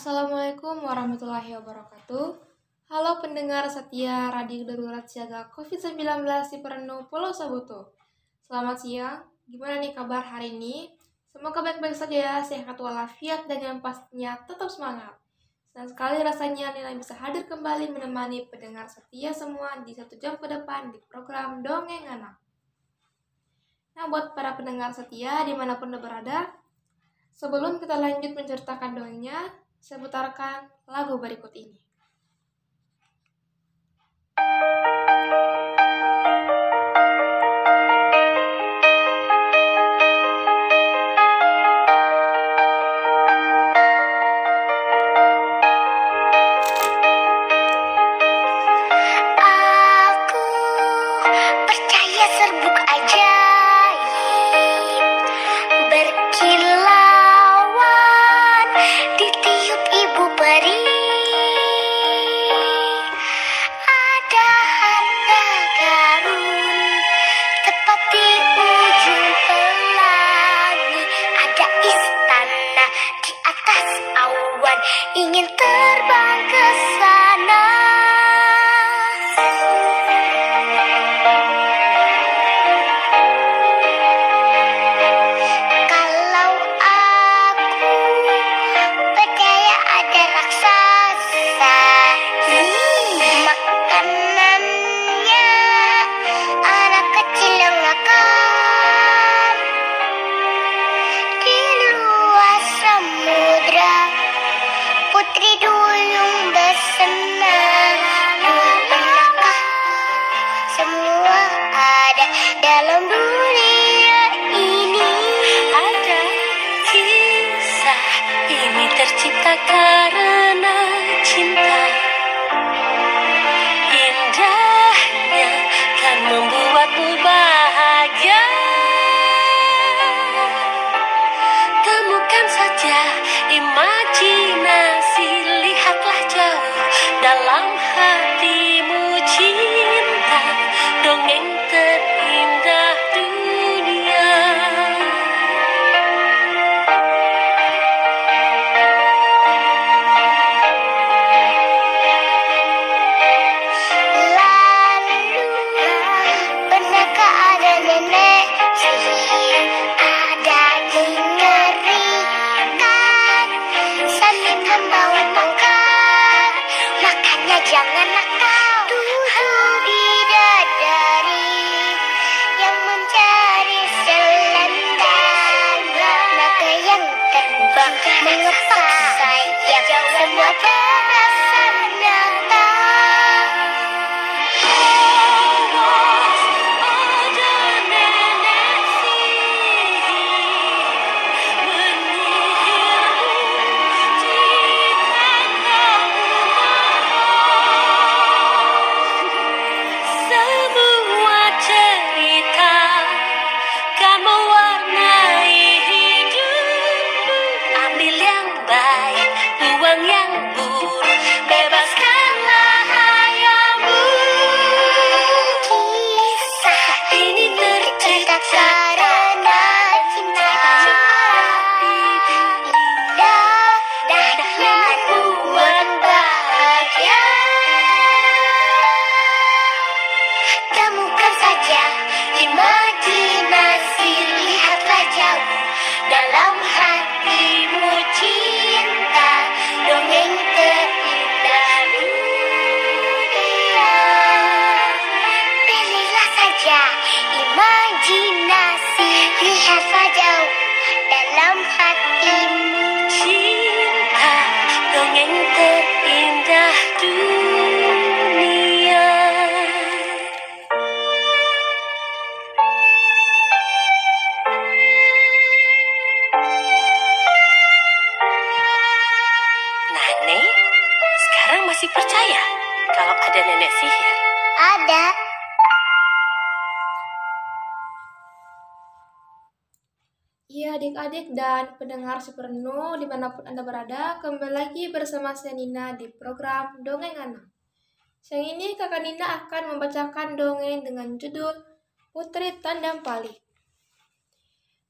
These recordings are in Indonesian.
Assalamualaikum warahmatullahi wabarakatuh. Halo pendengar setia Radio Darurat Siaga COVID-19 di Perenu Pulau Sabuto. Selamat siang, gimana nih kabar hari ini? Semoga baik-baik saja ya, sehat walafiat dan yang pastinya tetap semangat. Senang sekali rasanya Nina bisa hadir kembali menemani pendengar setia semua di satu jam ke depan di program Dongeng Anak. Nah, buat para pendengar setia di mana pun Anda berada, sebelum kita lanjut menceritakan dongengnya, saya lagu berikut ini. Aku Adik-adik dan pendengar sepenuh di mana pun Anda berada, kembali lagi bersama saya Nina di program Dongeng Anak. Siang ini kakak Nina akan membacakan dongeng dengan judul Putri Tandang Pali.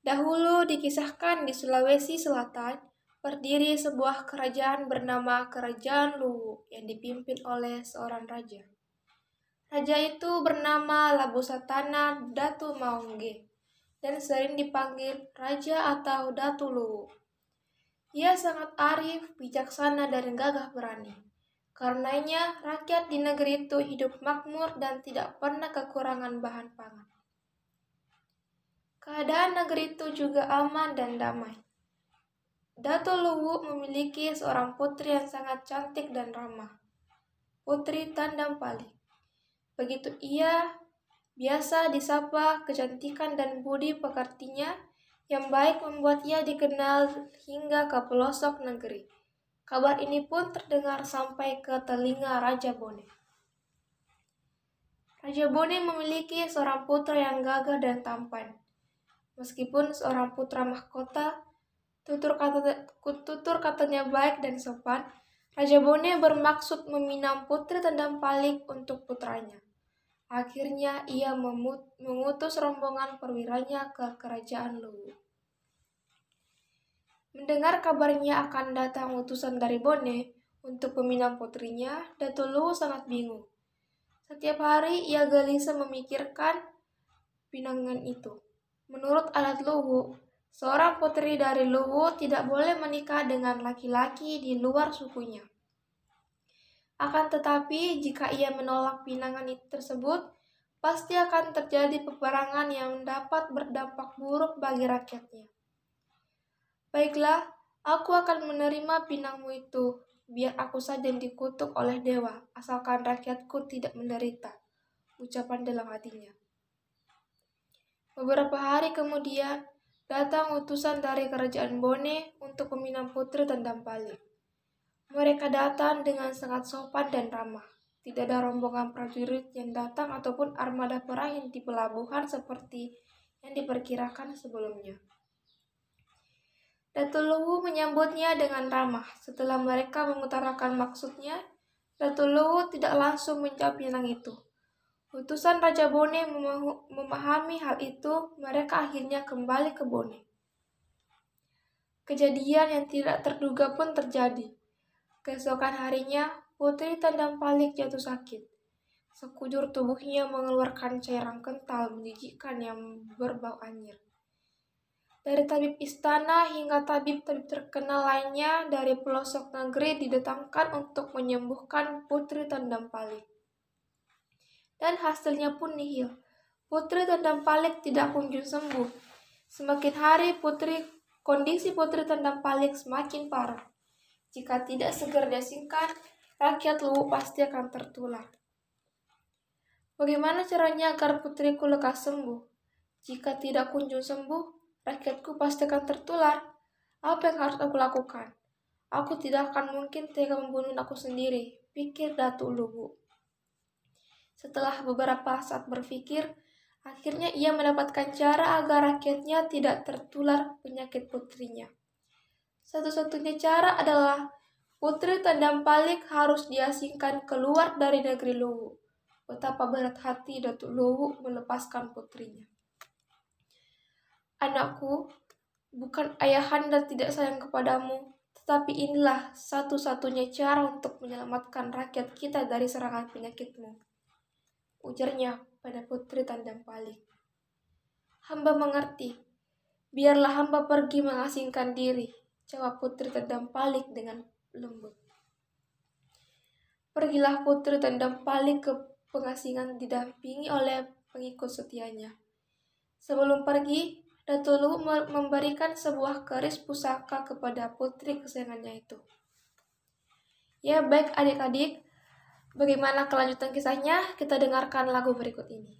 Dahulu dikisahkan di Sulawesi Selatan, berdiri sebuah kerajaan bernama Kerajaan Luwu yang dipimpin oleh seorang raja. Raja itu bernama Labusatana Datu Maungge dan sering dipanggil Raja atau Datu Luwu. Ia sangat arif, bijaksana, dan gagah berani. Karenanya, rakyat di negeri itu hidup makmur dan tidak pernah kekurangan bahan pangan. Keadaan negeri itu juga aman dan damai. Dato Luwu memiliki seorang putri yang sangat cantik dan ramah. Putri Tandang Pali. Begitu ia biasa disapa kecantikan dan budi pekertinya yang baik membuat ia dikenal hingga ke pelosok negeri. Kabar ini pun terdengar sampai ke telinga Raja Bone. Raja Bone memiliki seorang putra yang gagah dan tampan. Meskipun seorang putra mahkota, Tutur, kata, tutur katanya baik dan sopan. Raja Bone bermaksud meminang putri tendang palik untuk putranya. Akhirnya ia mengutus rombongan perwiranya ke kerajaan Luwu. Mendengar kabarnya akan datang utusan dari Bone untuk meminang putrinya, Datu Luwu sangat bingung. Setiap hari ia gelisah memikirkan pinangan itu. Menurut alat Luwu, Seorang putri dari Luwu tidak boleh menikah dengan laki-laki di luar sukunya. Akan tetapi, jika ia menolak pinangan itu tersebut, pasti akan terjadi peperangan yang dapat berdampak buruk bagi rakyatnya. Baiklah, aku akan menerima pinangmu itu, biar aku saja yang dikutuk oleh dewa, asalkan rakyatku tidak menderita. Ucapan dalam hatinya. Beberapa hari kemudian, datang utusan dari kerajaan Bone untuk meminang putri Tandang Pali. Mereka datang dengan sangat sopan dan ramah. Tidak ada rombongan prajurit yang datang ataupun armada perang yang di pelabuhan seperti yang diperkirakan sebelumnya. Datu Luwu menyambutnya dengan ramah. Setelah mereka mengutarakan maksudnya, Datu Luwu tidak langsung menjawab pinang itu. Utusan Raja Bone memahami hal itu, mereka akhirnya kembali ke Bone. Kejadian yang tidak terduga pun terjadi. Keesokan harinya, Putri Tandang Palik jatuh sakit. Sekujur tubuhnya mengeluarkan cairan kental menjijikkan yang berbau anyir. Dari tabib istana hingga tabib-tabib terkenal lainnya dari pelosok negeri didatangkan untuk menyembuhkan Putri Tandang Palik dan hasilnya pun nihil. Putri Tendang Palik tidak kunjung sembuh. Semakin hari putri kondisi Putri Tendang Palik semakin parah. Jika tidak segera diasingkan, rakyat Luwu pasti akan tertular. Bagaimana caranya agar putriku lekas sembuh? Jika tidak kunjung sembuh, rakyatku pasti akan tertular. Apa yang harus aku lakukan? Aku tidak akan mungkin tega membunuh aku sendiri, pikir Datu Luwu. Setelah beberapa saat berpikir, akhirnya ia mendapatkan cara agar rakyatnya tidak tertular penyakit putrinya. Satu-satunya cara adalah putri Tandang Palik harus diasingkan keluar dari negeri Luwu. Betapa berat hati Datuk Luwu melepaskan putrinya. Anakku, bukan ayahanda tidak sayang kepadamu, tetapi inilah satu-satunya cara untuk menyelamatkan rakyat kita dari serangan penyakitmu ujarnya pada putri tandang palik. Hamba mengerti. Biarlah hamba pergi mengasingkan diri, jawab putri tandang palik dengan lembut. Pergilah putri tandang palik ke pengasingan didampingi oleh pengikut setianya. Sebelum pergi, Datulu memberikan sebuah keris pusaka kepada putri kesayangannya itu. Ya baik adik-adik, Bagaimana kelanjutan kisahnya? Kita dengarkan lagu berikut ini.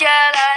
Yeah.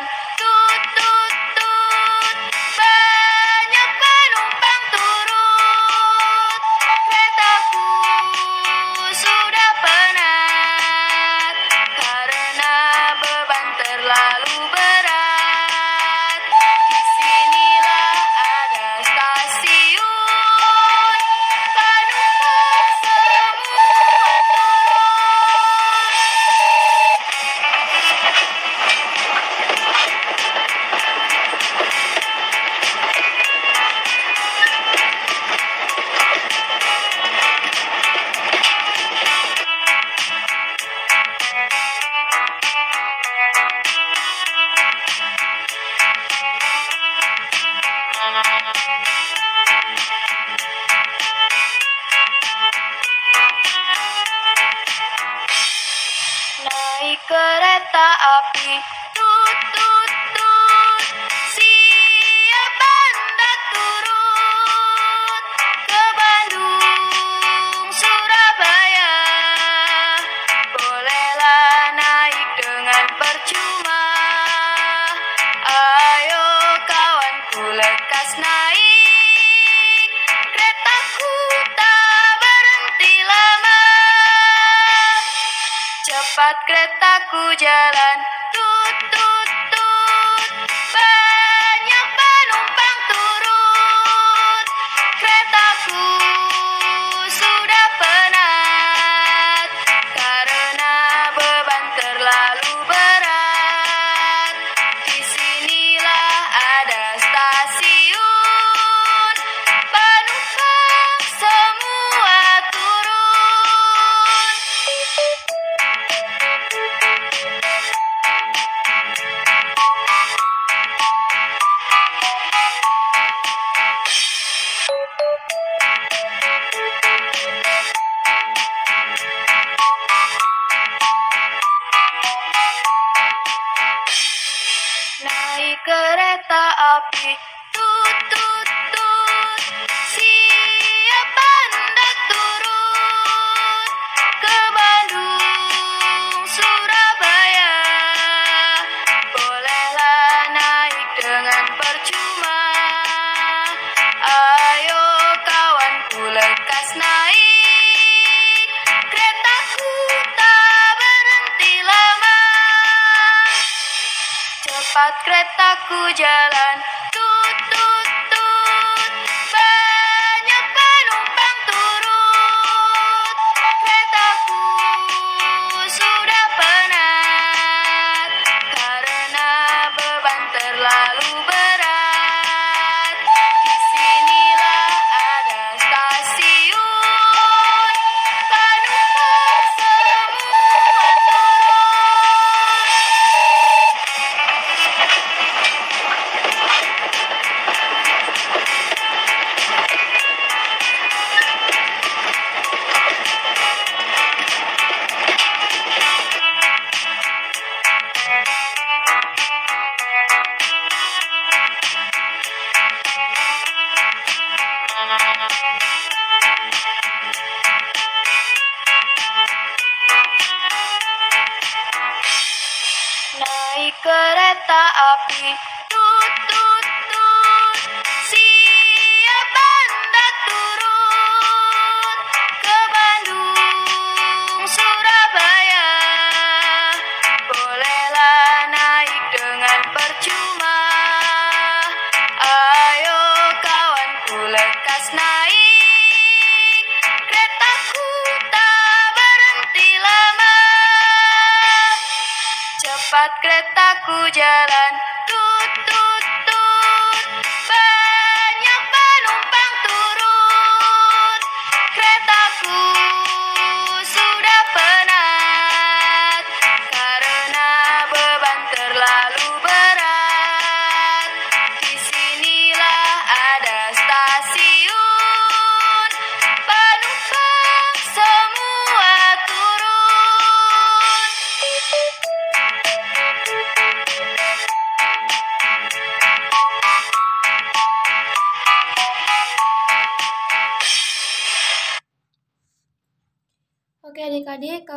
happy.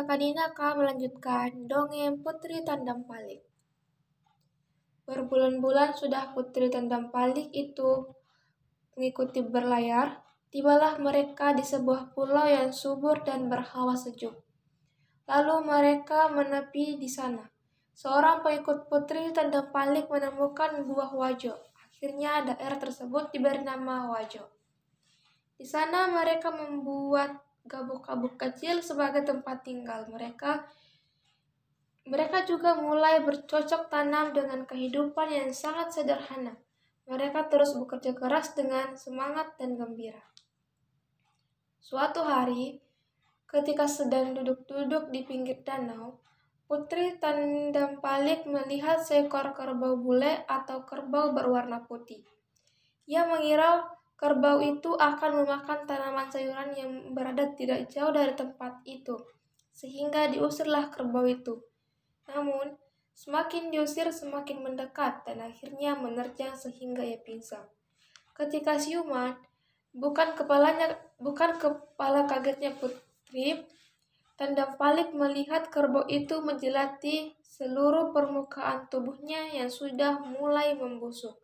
Kakak melanjutkan dongeng Putri Tandang Palik. Berbulan-bulan sudah Putri Tandam Palik itu mengikuti berlayar, tibalah mereka di sebuah pulau yang subur dan berhawa sejuk. Lalu mereka menepi di sana. Seorang pengikut Putri Tandam Palik menemukan buah wajo. Akhirnya daerah tersebut diberi nama Wajo. Di sana mereka membuat gabuk-gabuk kecil sebagai tempat tinggal mereka. Mereka juga mulai bercocok tanam dengan kehidupan yang sangat sederhana. Mereka terus bekerja keras dengan semangat dan gembira. Suatu hari, ketika sedang duduk-duduk di pinggir danau, Putri Tandam Palik melihat seekor kerbau bule atau kerbau berwarna putih. Ia mengira kerbau itu akan memakan tanaman sayuran yang berada tidak jauh dari tempat itu, sehingga diusirlah kerbau itu. Namun, semakin diusir semakin mendekat dan akhirnya menerjang sehingga ia pingsan. Ketika siuman, bukan kepalanya bukan kepala kagetnya Putri, Tanda Palik melihat kerbau itu menjelati seluruh permukaan tubuhnya yang sudah mulai membusuk.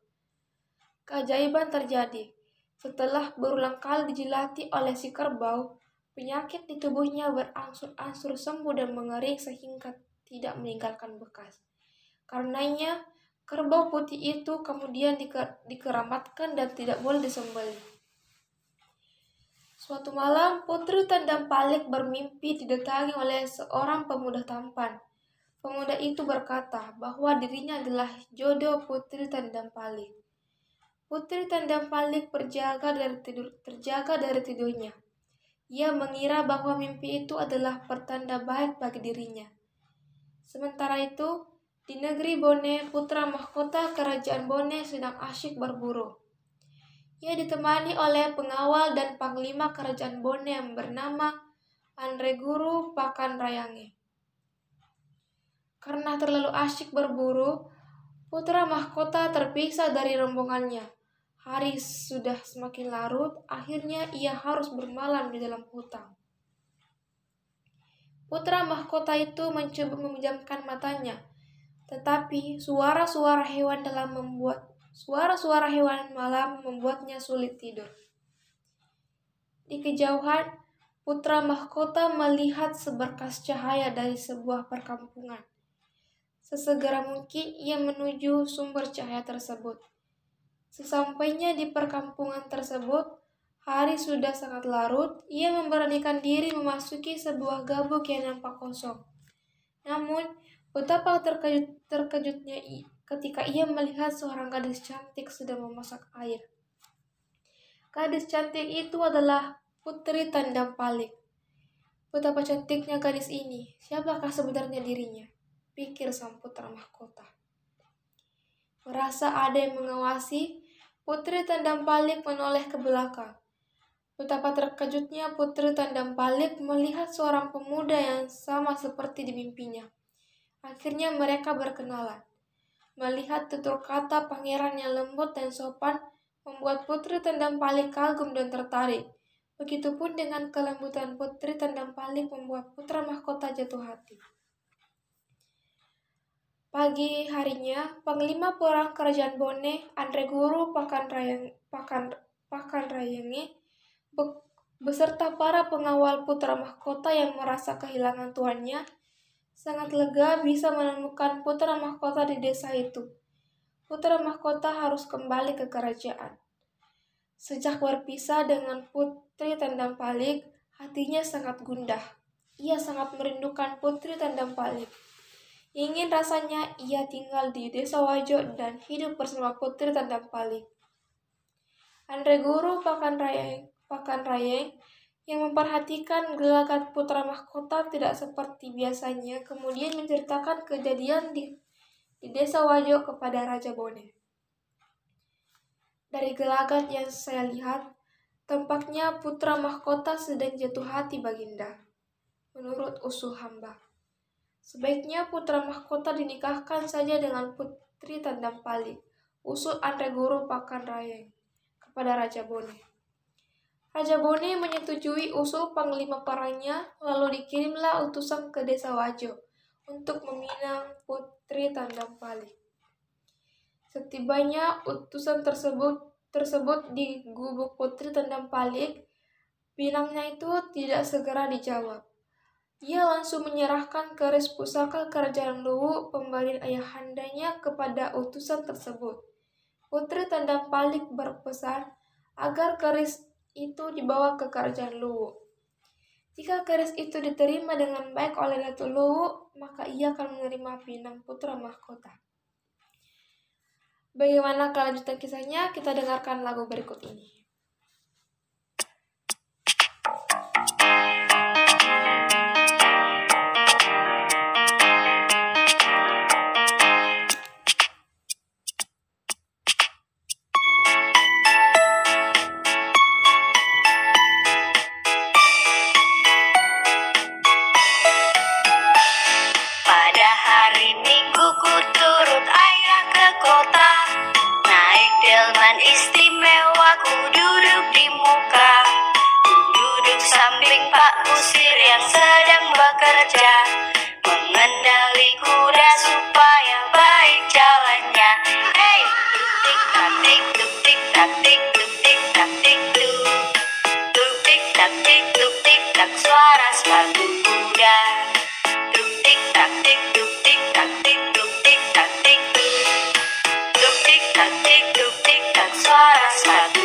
Keajaiban terjadi. Setelah berulang kali dijilati oleh si kerbau, penyakit di tubuhnya berangsur-angsur sembuh dan mengering sehingga tidak meninggalkan bekas. Karenanya, kerbau putih itu kemudian dikeramatkan dan tidak boleh disembelih. Suatu malam, Putri Tandam Palik bermimpi didatangi oleh seorang pemuda tampan. Pemuda itu berkata bahwa dirinya adalah jodoh Putri Tandam Palik. Putri Tandam Palik berjaga dari tidur, terjaga dari tidurnya. Ia mengira bahwa mimpi itu adalah pertanda baik bagi dirinya. Sementara itu, di negeri Bone, putra mahkota kerajaan Bone sedang asyik berburu. Ia ditemani oleh pengawal dan panglima kerajaan Bone yang bernama Andre Guru Pakan Rayange. Karena terlalu asyik berburu, putra mahkota terpisah dari rombongannya. Hari sudah semakin larut, akhirnya ia harus bermalam di dalam hutan. Putra mahkota itu mencoba memejamkan matanya, tetapi suara-suara hewan dalam membuat Suara-suara hewan malam membuatnya sulit tidur. Di kejauhan, putra mahkota melihat seberkas cahaya dari sebuah perkampungan. Sesegera mungkin ia menuju sumber cahaya tersebut. Sesampainya di perkampungan tersebut, hari sudah sangat larut, ia memberanikan diri memasuki sebuah gabuk yang nampak kosong. Namun, betapa terkejut, terkejutnya ketika ia melihat seorang gadis cantik sedang memasak air. Gadis cantik itu adalah Putri Tandam Palik. Betapa cantiknya gadis ini, siapakah sebenarnya dirinya? Pikir sang putra mahkota. Merasa ada yang mengawasi, Putri Tandam Palik menoleh ke belakang. Betapa terkejutnya Putri Tandam Palik melihat seorang pemuda yang sama seperti di mimpinya. Akhirnya mereka berkenalan. Melihat tutur kata pangeran yang lembut dan sopan, membuat Putri Tendang Palik kagum dan tertarik. Begitupun dengan kelembutan Putri Tendang Palik membuat putra mahkota jatuh hati. Pagi harinya, Panglima Perang Kerajaan Bone, Andre Guru Pakan Rayang, Pakan, Pakan Rayangi, be, beserta para pengawal putra mahkota yang merasa kehilangan tuannya, Sangat lega bisa menemukan putra mahkota di desa itu. Putra mahkota harus kembali ke kerajaan. Sejak berpisah dengan putri tandang palik, hatinya sangat gundah. Ia sangat merindukan putri tandang palik. Ingin rasanya ia tinggal di desa Wajo dan hidup bersama putri tandang palik. Andre Guru Pakan Rayeng, Pakan Rayeng yang memperhatikan gelagat putra mahkota tidak seperti biasanya, kemudian menceritakan kejadian di, di desa Wajo kepada Raja Bone. Dari gelagat yang saya lihat, tampaknya putra mahkota sedang jatuh hati baginda. Menurut usul hamba, Sebaiknya putra mahkota dinikahkan saja dengan putri Tandang Pali, usul Andre Guru Pakan Raya kepada Raja Bone. Raja Bone menyetujui usul panglima parangnya, lalu dikirimlah utusan ke desa Wajo untuk meminang putri Tandang Pali. Setibanya utusan tersebut tersebut di gubuk putri Tandang Pali, pinangnya itu tidak segera dijawab. Ia langsung menyerahkan keris pusaka kerajaan Luwu pembalin ayahandanya kepada utusan tersebut. Putri Tanda Palik berpesan agar keris itu dibawa ke kerajaan Luwu. Jika keris itu diterima dengan baik oleh Datuk Luwu, maka ia akan menerima pinang putra mahkota. Bagaimana kelanjutan kisahnya? Kita dengarkan lagu berikut ini. Tik tuk tik tak suara satu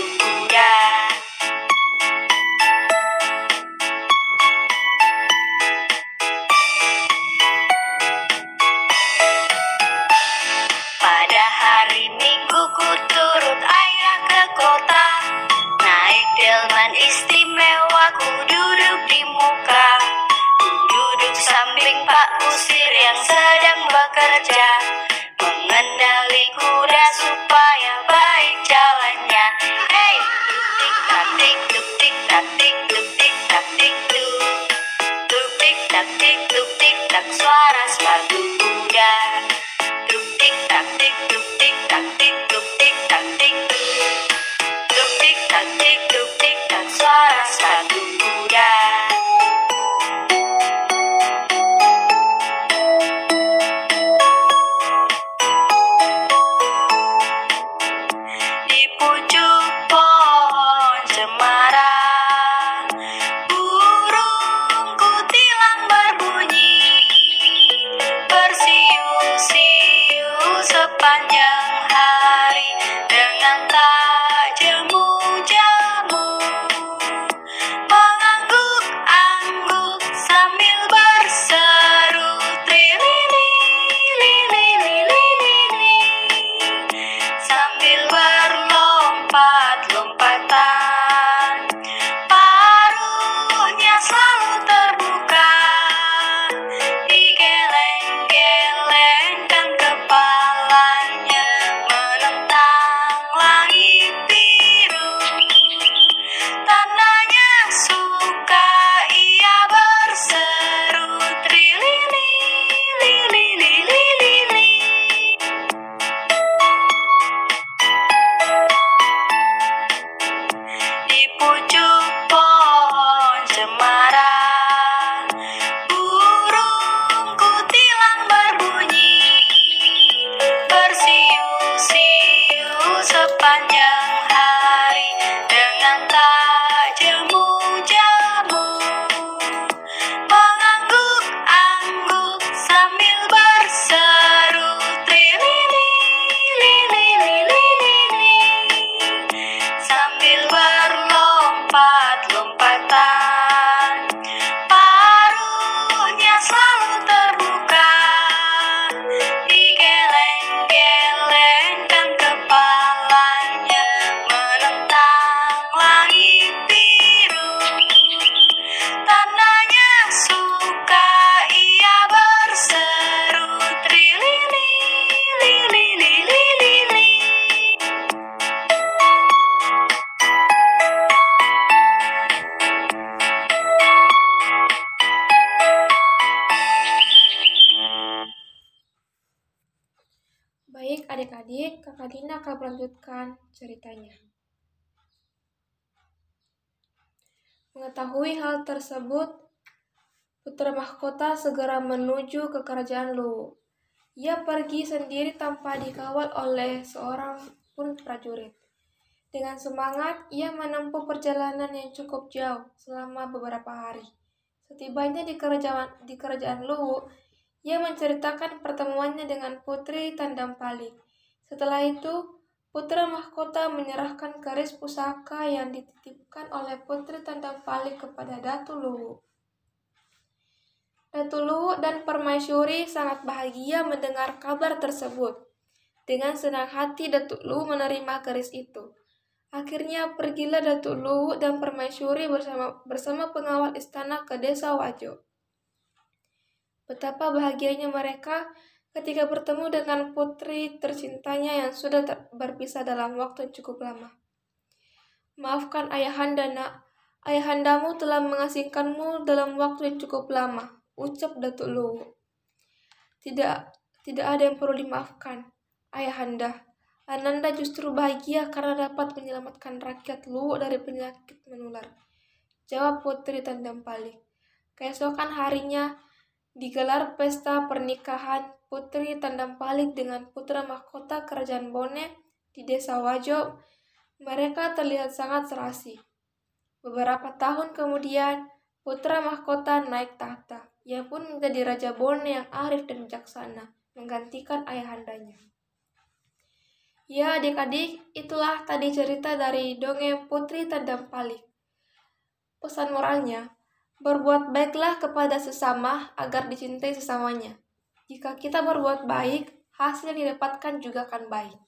tersebut, putra mahkota segera menuju ke kerajaan Lu. Ia pergi sendiri tanpa dikawal oleh seorang pun prajurit. Dengan semangat, ia menempuh perjalanan yang cukup jauh selama beberapa hari. Setibanya di kerajaan, di kerajaan Lu, ia menceritakan pertemuannya dengan putri Tandampali. Setelah itu, Putra mahkota menyerahkan keris pusaka yang dititipkan oleh Putri Tandang Palik kepada Datu Luwu. Datu Luwu dan Permaisuri sangat bahagia mendengar kabar tersebut. Dengan senang hati Datu Luwu menerima keris itu. Akhirnya pergilah Datu Luwu dan Permaisuri bersama bersama pengawal istana ke desa Wajo. Betapa bahagianya mereka ketika bertemu dengan putri tercintanya yang sudah berpisah dalam waktu cukup lama. Maafkan ayahanda nak, ayahandamu telah mengasingkanmu dalam waktu yang cukup lama, ucap Datuk Luwu. Tidak, tidak ada yang perlu dimaafkan, ayahanda. Ananda justru bahagia karena dapat menyelamatkan rakyat Luwu dari penyakit menular. Jawab Putri Tandam Palik. Keesokan harinya digelar pesta pernikahan Putri Tandam Palik dengan putra mahkota kerajaan Bone di desa Wajo, mereka terlihat sangat serasi. Beberapa tahun kemudian, putra mahkota naik tahta. Ia pun menjadi Raja Bone yang arif dan bijaksana, menggantikan ayahandanya. Ya adik-adik, itulah tadi cerita dari dongeng Putri Tandam Palik. Pesan moralnya, berbuat baiklah kepada sesama agar dicintai sesamanya. Jika kita berbuat baik, hasil yang didapatkan juga akan baik.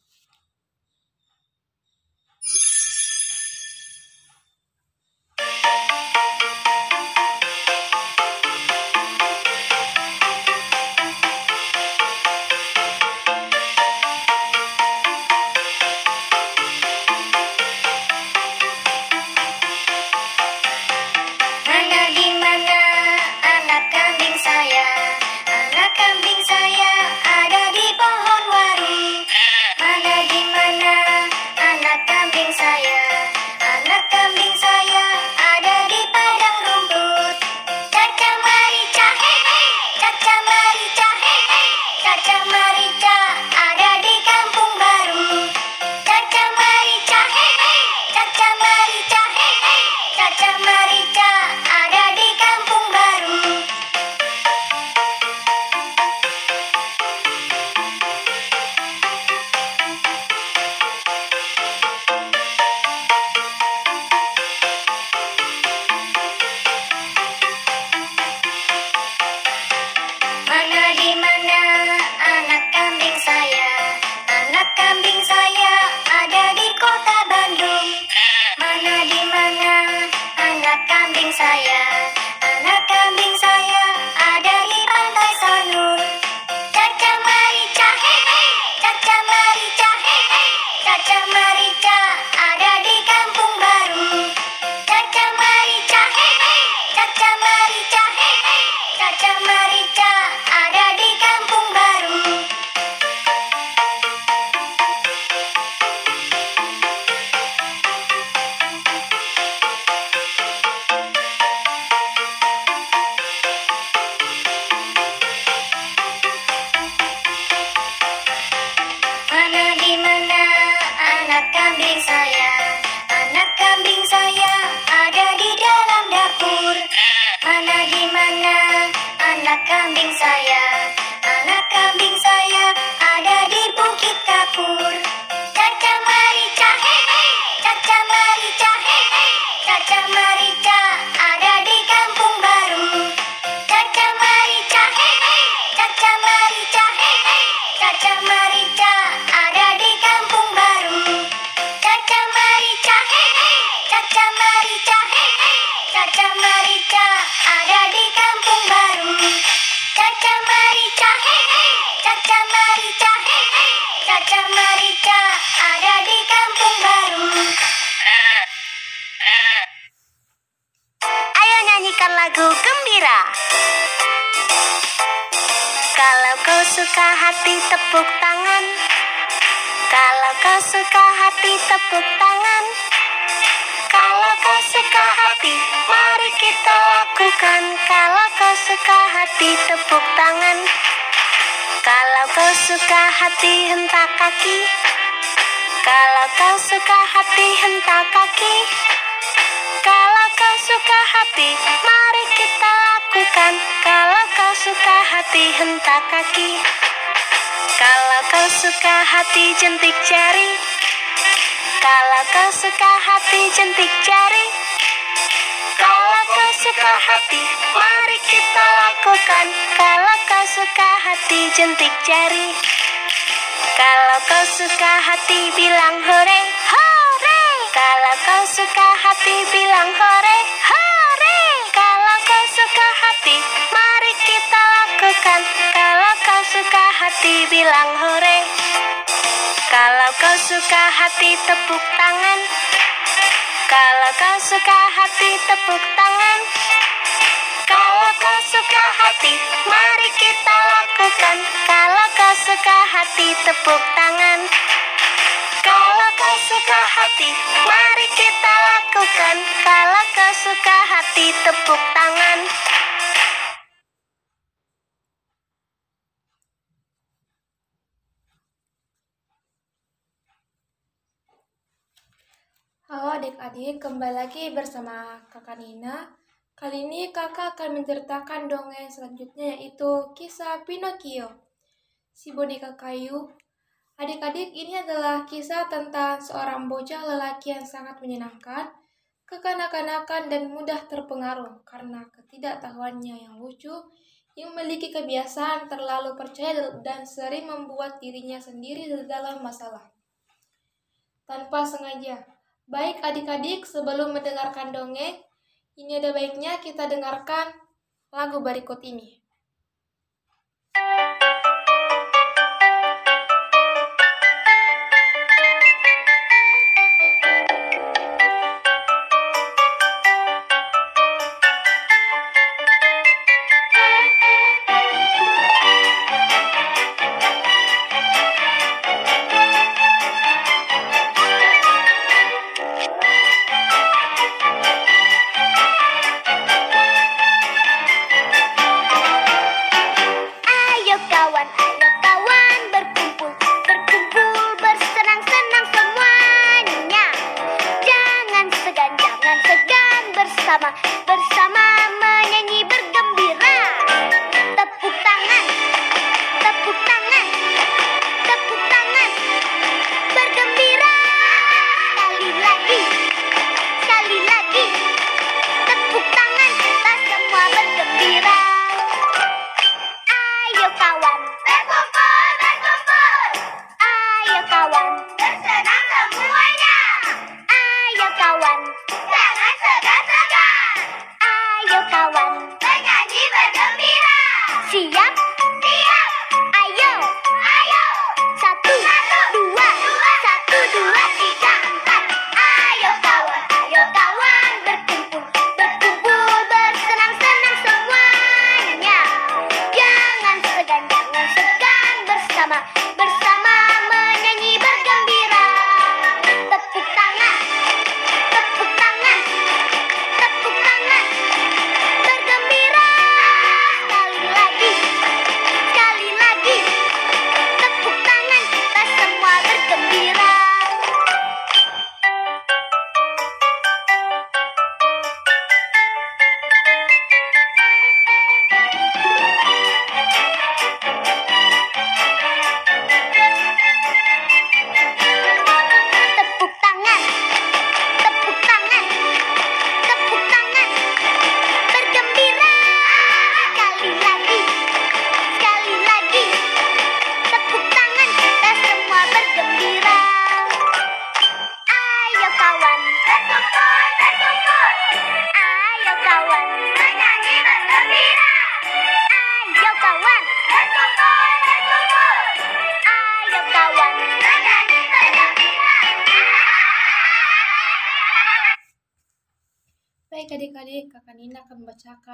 Suka hati tepuk tangan. Kalau kau suka hati tepuk tangan. Kalau kau suka hati mari kita lakukan. Kalau kau suka hati tepuk tangan. Kalau kau suka hati hentak kaki. Kalau kau suka hati hentak kaki. Kalau kau suka hati Mari kita lakukan. Kalau suka hati hentak kaki. Kalau kau suka hati jentik jari. Kalau kau suka hati jentik jari. Kalau kau suka hati Mari kita lakukan. Kalau kau suka hati jentik jari. Kalau kau suka hati bilang hore Hore. Kalau kau suka hati bilang hore suka hati bilang hore. Kalau kau suka hati tepuk tangan. Kalau kau suka hati tepuk tangan. Kalau kau suka hati Mari kita lakukan. Kalau kau suka hati tepuk tangan. Kalau kau suka hati Mari kita lakukan. Kalau kau suka hati tepuk tangan Adik-adik, kembali lagi bersama kakak Nina. Kali ini kakak akan menceritakan dongeng selanjutnya yaitu kisah Pinocchio. Si boneka kayu. Adik-adik, ini adalah kisah tentang seorang bocah lelaki yang sangat menyenangkan, kekanak-kanakan dan mudah terpengaruh karena ketidaktahuannya yang lucu, yang memiliki kebiasaan terlalu percaya dan sering membuat dirinya sendiri dalam masalah. Tanpa sengaja, Baik adik-adik, sebelum mendengarkan dongeng, ini ada baiknya kita dengarkan lagu berikut ini. Ayo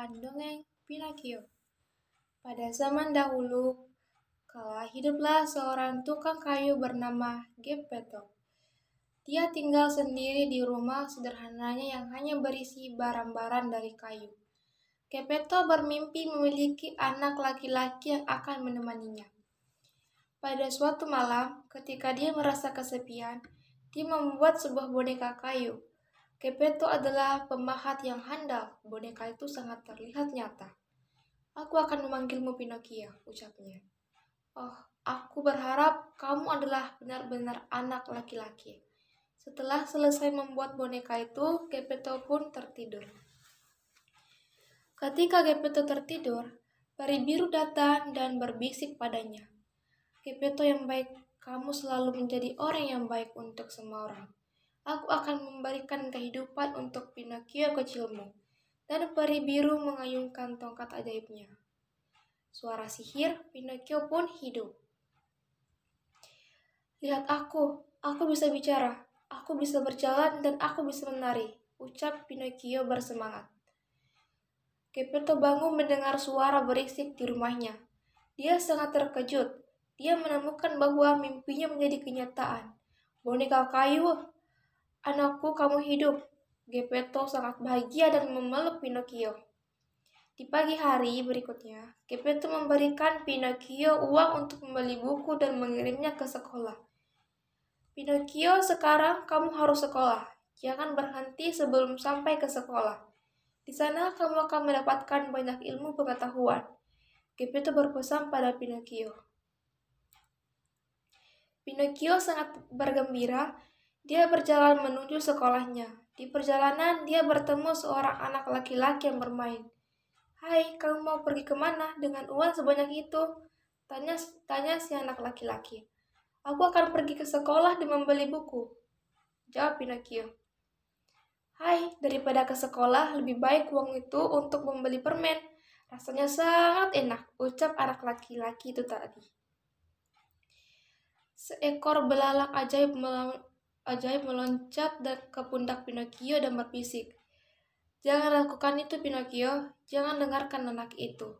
membacakan dongeng Pinocchio. Pada zaman dahulu, kala hiduplah seorang tukang kayu bernama Geppetto. Dia tinggal sendiri di rumah sederhananya yang hanya berisi barang-barang dari kayu. Geppetto bermimpi memiliki anak laki-laki yang akan menemaninya. Pada suatu malam, ketika dia merasa kesepian, dia membuat sebuah boneka kayu. Gepetto adalah pemahat yang handal. Boneka itu sangat terlihat nyata. Aku akan memanggilmu Pinocchio, ucapnya. Oh, aku berharap kamu adalah benar-benar anak laki-laki. Setelah selesai membuat boneka itu, Gepetto pun tertidur. Ketika Gepetto tertidur, peri biru datang dan berbisik padanya. Gepetto yang baik, kamu selalu menjadi orang yang baik untuk semua orang. Aku akan memberikan kehidupan untuk Pinocchio kecilmu. Dan peri biru mengayunkan tongkat ajaibnya. Suara sihir, Pinocchio pun hidup. Lihat aku, aku bisa bicara, aku bisa berjalan, dan aku bisa menari, ucap Pinocchio bersemangat. Gepetto bangun mendengar suara berisik di rumahnya. Dia sangat terkejut dia menemukan bahwa mimpinya menjadi kenyataan. Boneka kayu, anakku kamu hidup. Gepetto sangat bahagia dan memeluk Pinocchio. Di pagi hari berikutnya, Gepetto memberikan Pinocchio uang untuk membeli buku dan mengirimnya ke sekolah. Pinocchio, sekarang kamu harus sekolah. Jangan berhenti sebelum sampai ke sekolah. Di sana kamu akan mendapatkan banyak ilmu pengetahuan. Gepetto berpesan pada Pinocchio. Pinocchio sangat bergembira. Dia berjalan menuju sekolahnya. Di perjalanan, dia bertemu seorang anak laki-laki yang bermain. Hai, kamu mau pergi ke mana dengan uang sebanyak itu? Tanya, tanya si anak laki-laki. Aku akan pergi ke sekolah dan membeli buku. Jawab Pinocchio. Hai, daripada ke sekolah, lebih baik uang itu untuk membeli permen. Rasanya sangat enak, ucap anak laki-laki itu tadi. Seekor belalang ajaib, ajaib meloncat ke pundak Pinocchio dan berbisik. Jangan lakukan itu, Pinocchio. Jangan dengarkan anak itu.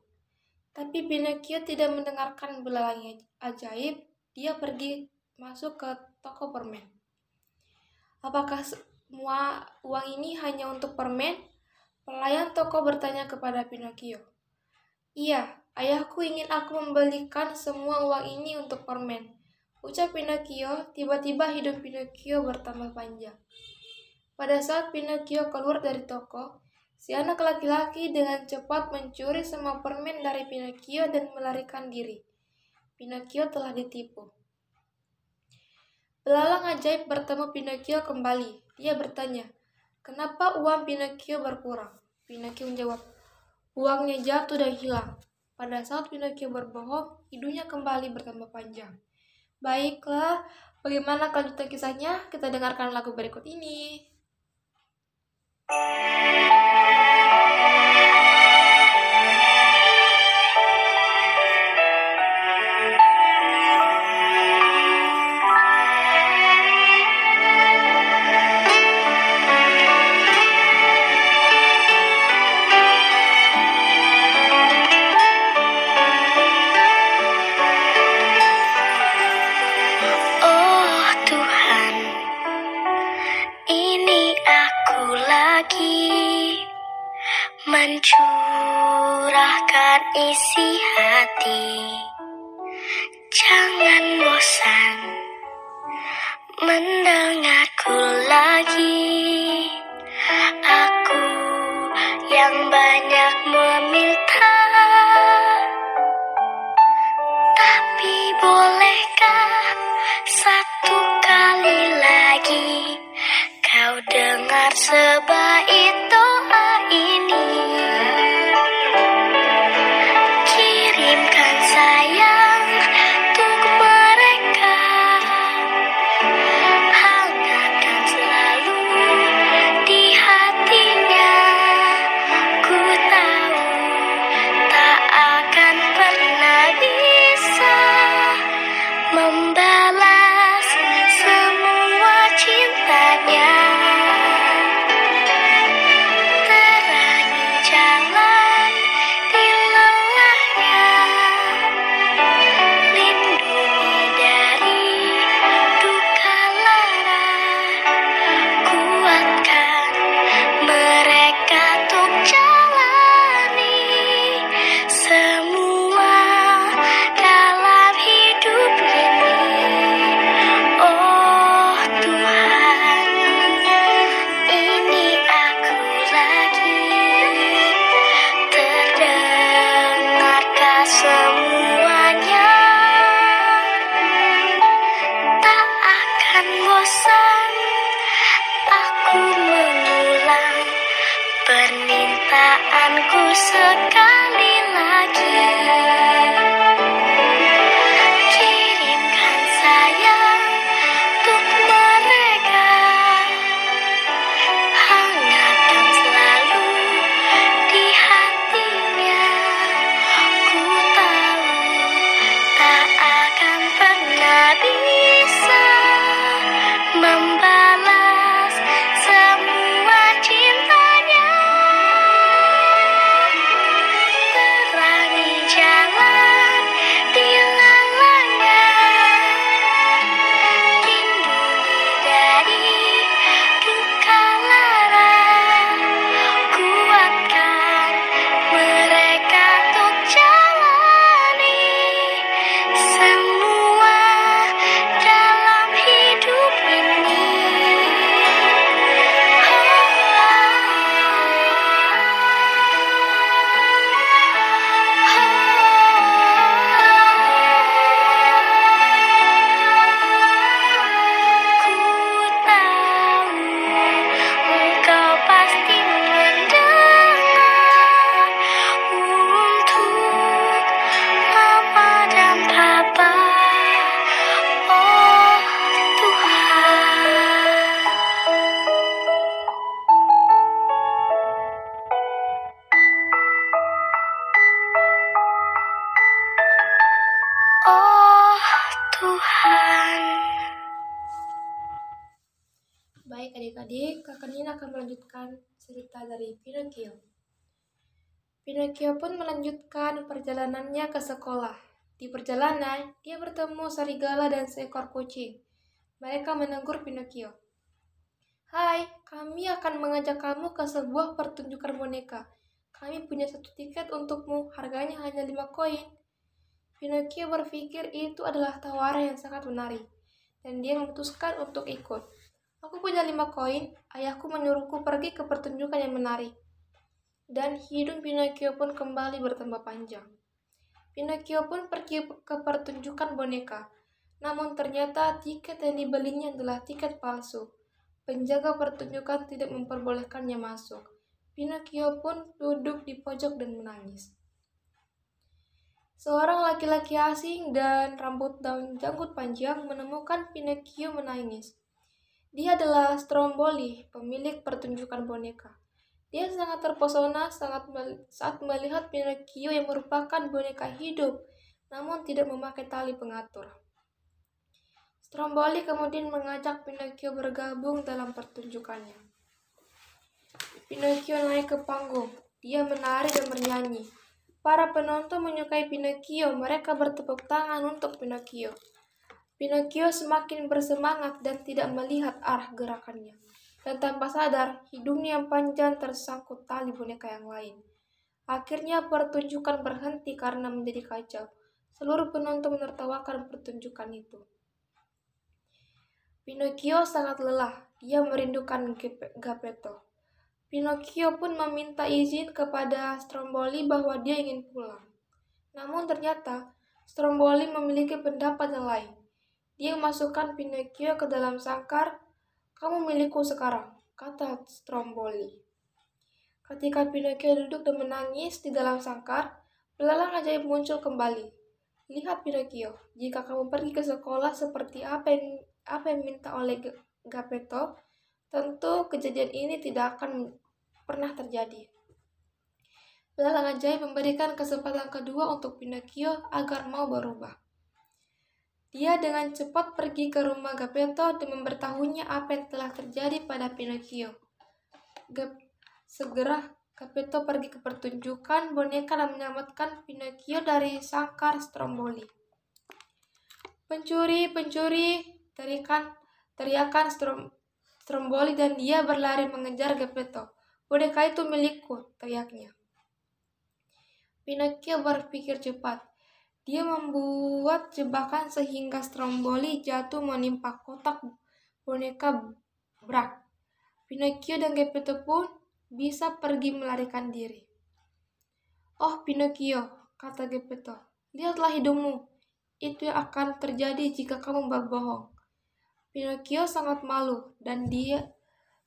Tapi Pinocchio tidak mendengarkan belalang ajaib. Dia pergi masuk ke toko permen. Apakah semua uang ini hanya untuk permen? Pelayan toko bertanya kepada Pinocchio. Iya, ayahku ingin aku membelikan semua uang ini untuk permen. Ucap Pinocchio, tiba-tiba hidup Pinocchio bertambah panjang. Pada saat Pinocchio keluar dari toko, si anak laki-laki dengan cepat mencuri semua permen dari Pinocchio dan melarikan diri. Pinocchio telah ditipu. Belalang ajaib bertemu Pinocchio kembali. Dia bertanya, kenapa uang Pinocchio berkurang? Pinocchio menjawab, uangnya jatuh dan hilang. Pada saat Pinocchio berbohong, hidungnya kembali bertambah panjang. Baiklah, bagaimana kelanjutan kisahnya? Kita dengarkan lagu berikut ini. Isi hati. Jangan bosan mendengarku lagi. Aku yang banyak meminta. Tapi bolehkah satu kali lagi kau dengar sebaik dari Pinocchio. Pinocchio pun melanjutkan perjalanannya ke sekolah. Di perjalanan, dia bertemu serigala dan seekor kucing. Mereka menegur Pinocchio. Hai, kami akan mengajak kamu ke sebuah pertunjukan boneka. Kami punya satu tiket untukmu, harganya hanya lima koin. Pinocchio berpikir itu adalah tawaran yang sangat menarik, dan dia memutuskan untuk ikut. Aku punya lima koin, ayahku menyuruhku pergi ke pertunjukan yang menarik. Dan hidung Pinocchio pun kembali bertambah panjang. Pinocchio pun pergi ke pertunjukan boneka. Namun ternyata tiket yang dibelinya adalah tiket palsu. Penjaga pertunjukan tidak memperbolehkannya masuk. Pinocchio pun duduk di pojok dan menangis. Seorang laki-laki asing dan rambut daun janggut panjang menemukan Pinocchio menangis. Dia adalah Stromboli, pemilik pertunjukan boneka. Dia sangat terpesona sangat saat melihat Pinocchio yang merupakan boneka hidup, namun tidak memakai tali pengatur. Stromboli kemudian mengajak Pinocchio bergabung dalam pertunjukannya. Pinocchio naik ke panggung. Dia menari dan bernyanyi. Para penonton menyukai Pinocchio. Mereka bertepuk tangan untuk Pinocchio. Pinocchio semakin bersemangat dan tidak melihat arah gerakannya. Dan tanpa sadar, hidungnya yang panjang tersangkut tali boneka yang lain. Akhirnya pertunjukan berhenti karena menjadi kacau. Seluruh penonton menertawakan pertunjukan itu. Pinocchio sangat lelah. Dia merindukan Gep- Gepetto. Pinocchio pun meminta izin kepada Stromboli bahwa dia ingin pulang. Namun ternyata Stromboli memiliki pendapat yang lain. Dia memasukkan Pinocchio ke dalam sangkar. Kamu milikku sekarang, kata Stromboli. Ketika Pinocchio duduk dan menangis di dalam sangkar, belalang ajaib muncul kembali. Lihat Pinocchio, jika kamu pergi ke sekolah seperti apa yang, apa yang minta oleh Gepetto, tentu kejadian ini tidak akan pernah terjadi. Belalang ajaib memberikan kesempatan kedua untuk Pinocchio agar mau berubah. Dia dengan cepat pergi ke rumah Gepetto dan memberitahunya apa yang telah terjadi pada Pinocchio. Gep- segera Gepetto pergi ke pertunjukan boneka dan menyelamatkan Pinocchio dari sangkar Stromboli. Pencuri, pencuri, teriakan, teriakan Strom- Stromboli dan dia berlari mengejar Gepetto. Boneka itu milikku, teriaknya. Pinocchio berpikir cepat. Dia membuat jebakan sehingga Stromboli jatuh menimpa kotak boneka Brak. Pinocchio dan Geppetto pun bisa pergi melarikan diri. Oh, Pinocchio, kata Geppetto, lihatlah hidungmu. Itu yang akan terjadi jika kamu berbohong. Pinocchio sangat malu dan dia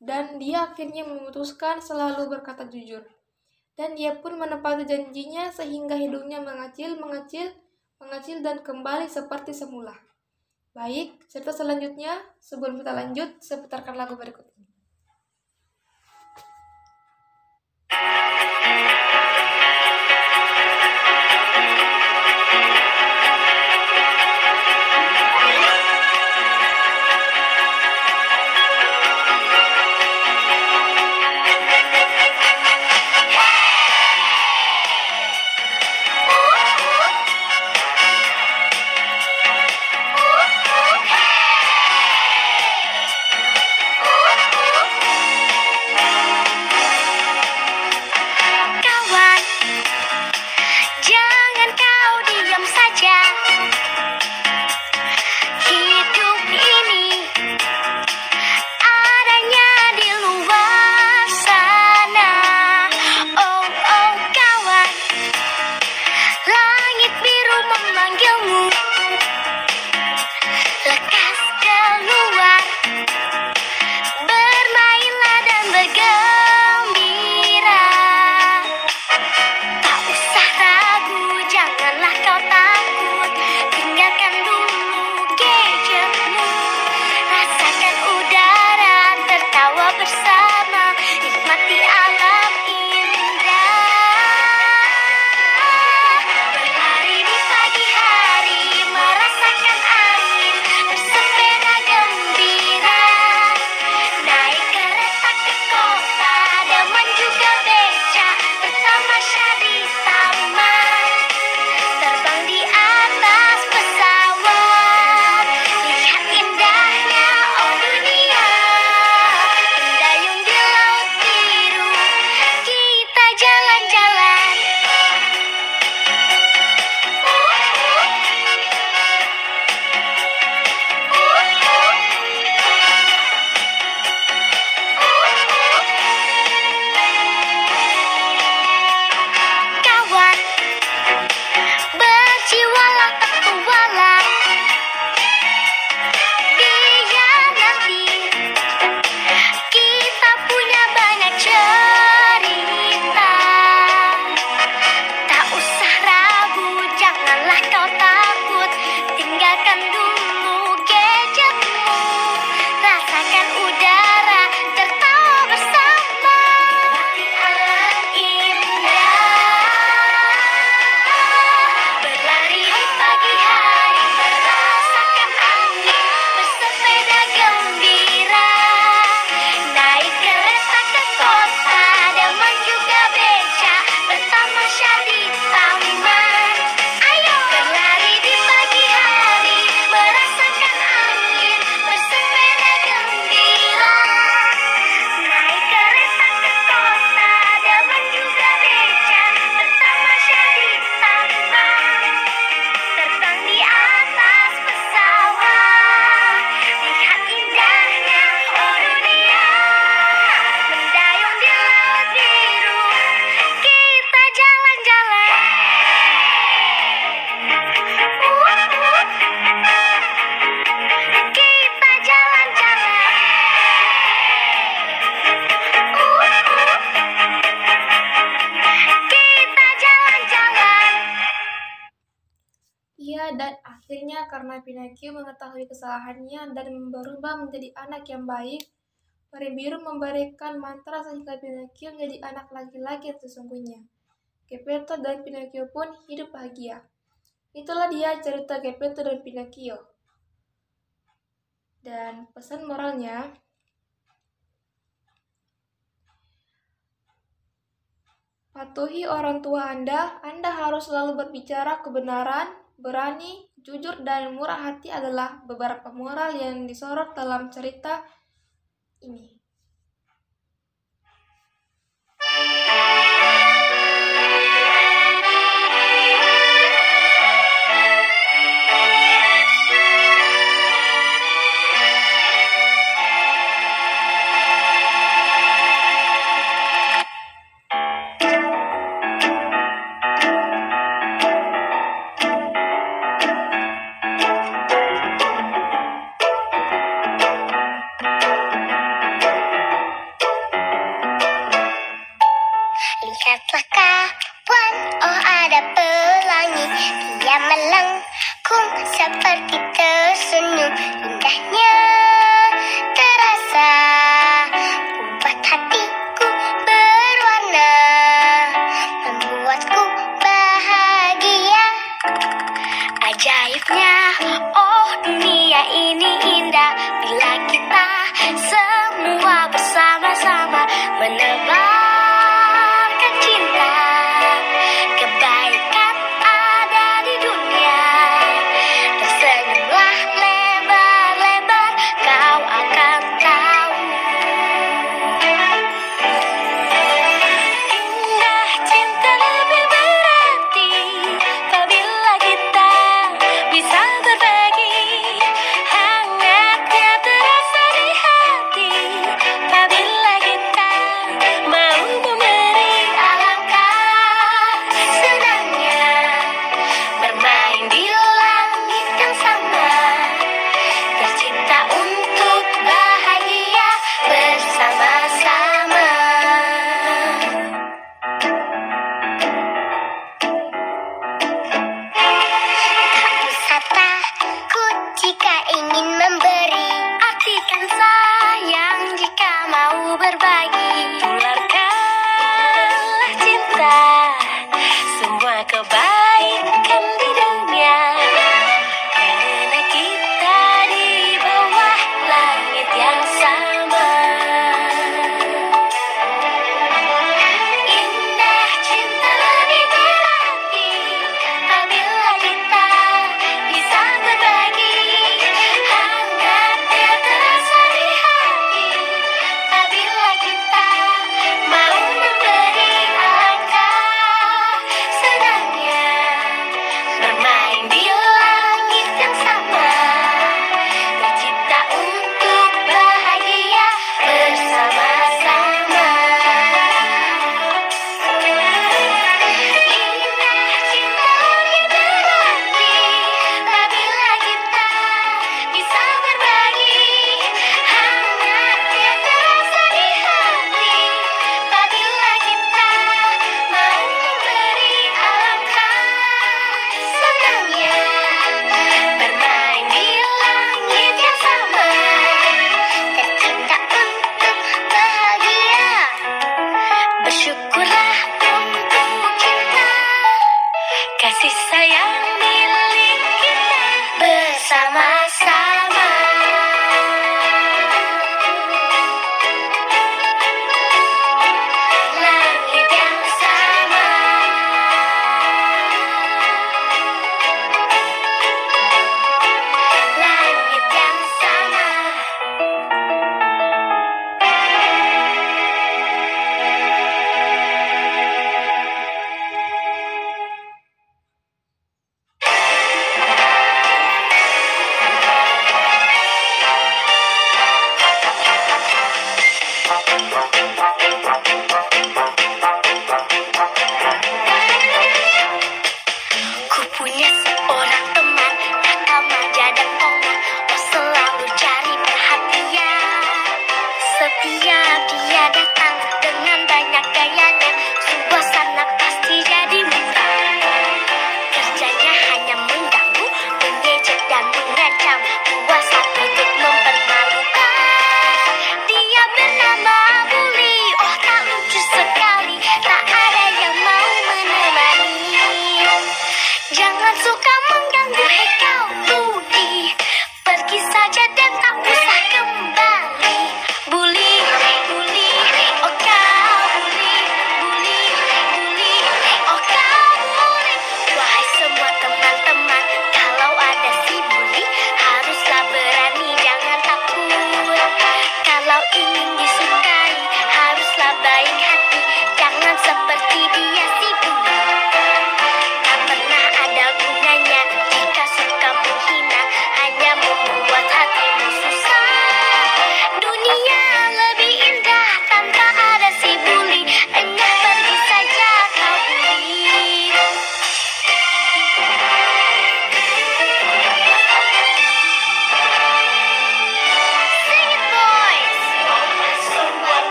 dan dia akhirnya memutuskan selalu berkata jujur. Dan dia pun menepati janjinya sehingga hidungnya mengecil-mengecil mengecil dan kembali seperti semula. Baik, cerita selanjutnya sebelum kita lanjut, seputarkan lagu berikut ini. mengetahui kesalahannya dan berubah menjadi anak yang baik, Peri Biru memberikan mantra sehingga Pinocchio menjadi anak laki-laki sesungguhnya. Geppetto dan Pinocchio pun hidup bahagia. Itulah dia cerita Geppetto dan Pinocchio. Dan pesan moralnya, patuhi orang tua Anda, Anda harus selalu berbicara kebenaran, berani, jujur dan murah hati adalah beberapa moral yang disorot dalam cerita ini.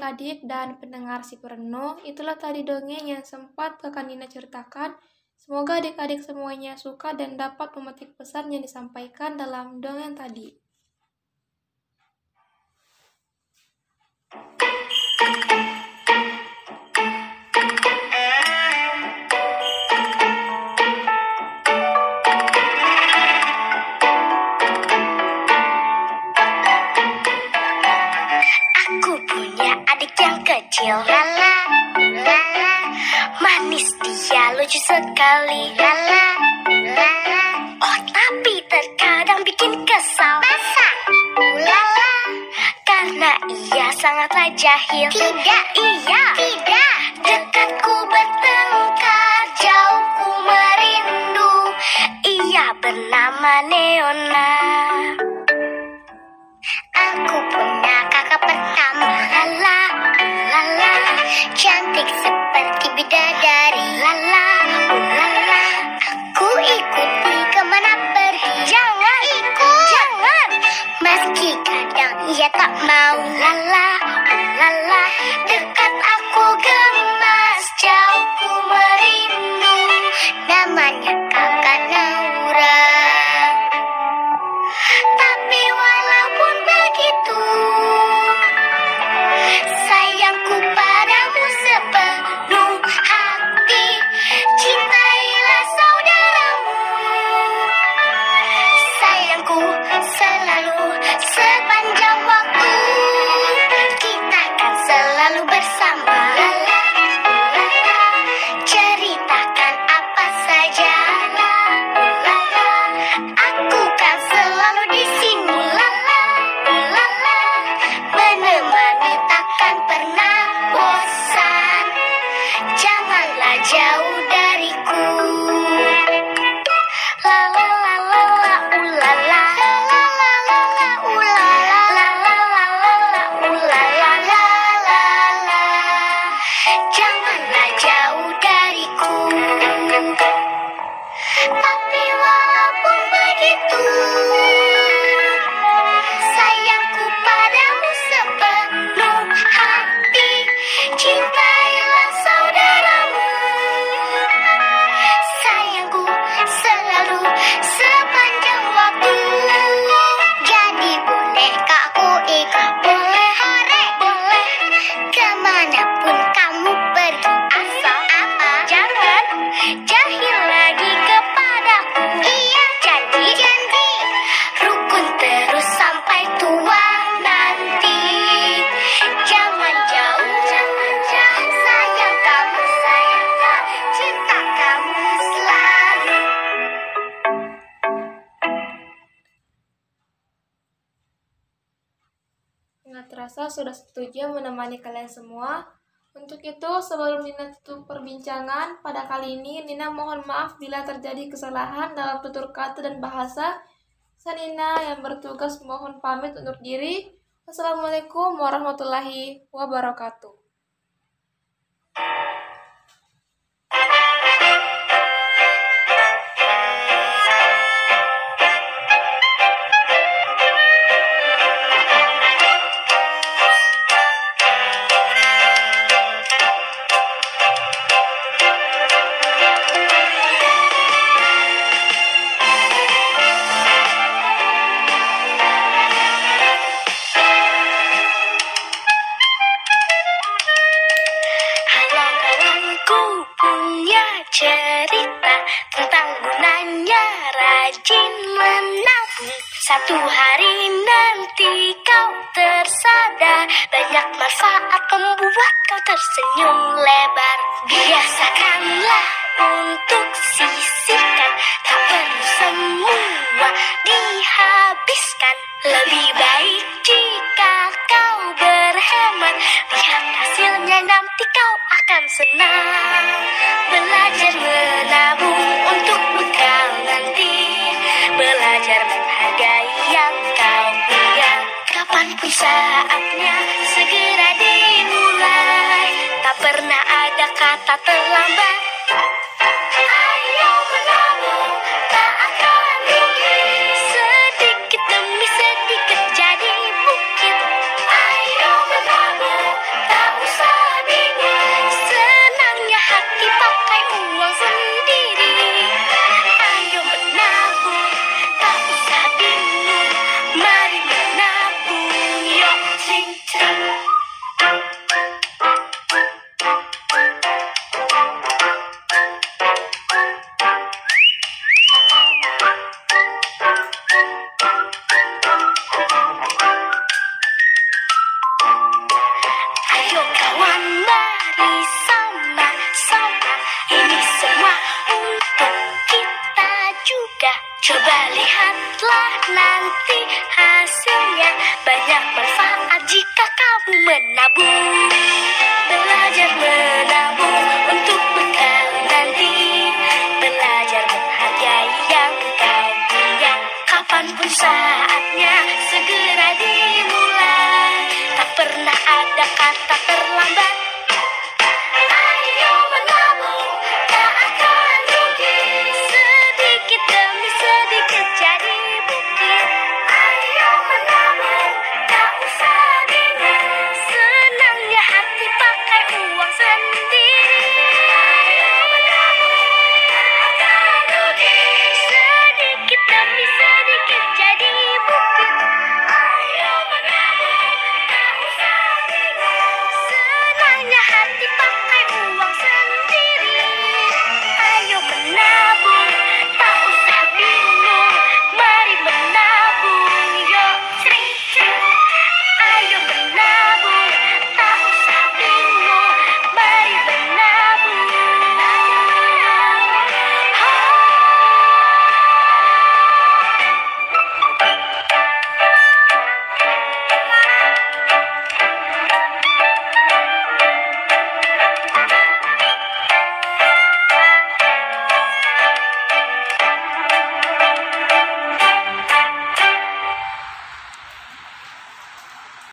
Adik-adik dan pendengar si perenung, itulah tadi dongeng yang sempat kakak Nina ceritakan. Semoga adik-adik semuanya suka dan dapat memetik pesan yang disampaikan dalam dongeng tadi. Kecil. Lala, lala Manis dia lucu sekali. Lala, lala Oh tapi terkadang bikin kesal. Masa? Lala Karena ia sangatlah jahil. Tidak. Iya. Tidak. Dekatku bertengkar Jauhku merindu. Ia bernama Neona. Aku punya kakak pertama. Lala, Cantik seperti bidadari. Lala, lala Aku ikuti ke mana pergi. Jangan ikut Jangan. Meski kadang ia tak mau Sudah satu jam menemani kalian semua. Untuk itu, sebelum Nina tutup perbincangan, pada kali ini Nina mohon maaf bila terjadi kesalahan dalam tutur kata dan bahasa. Saya Nina yang bertugas mohon pamit undur diri. Wassalamualaikum warahmatullahi wabarakatuh.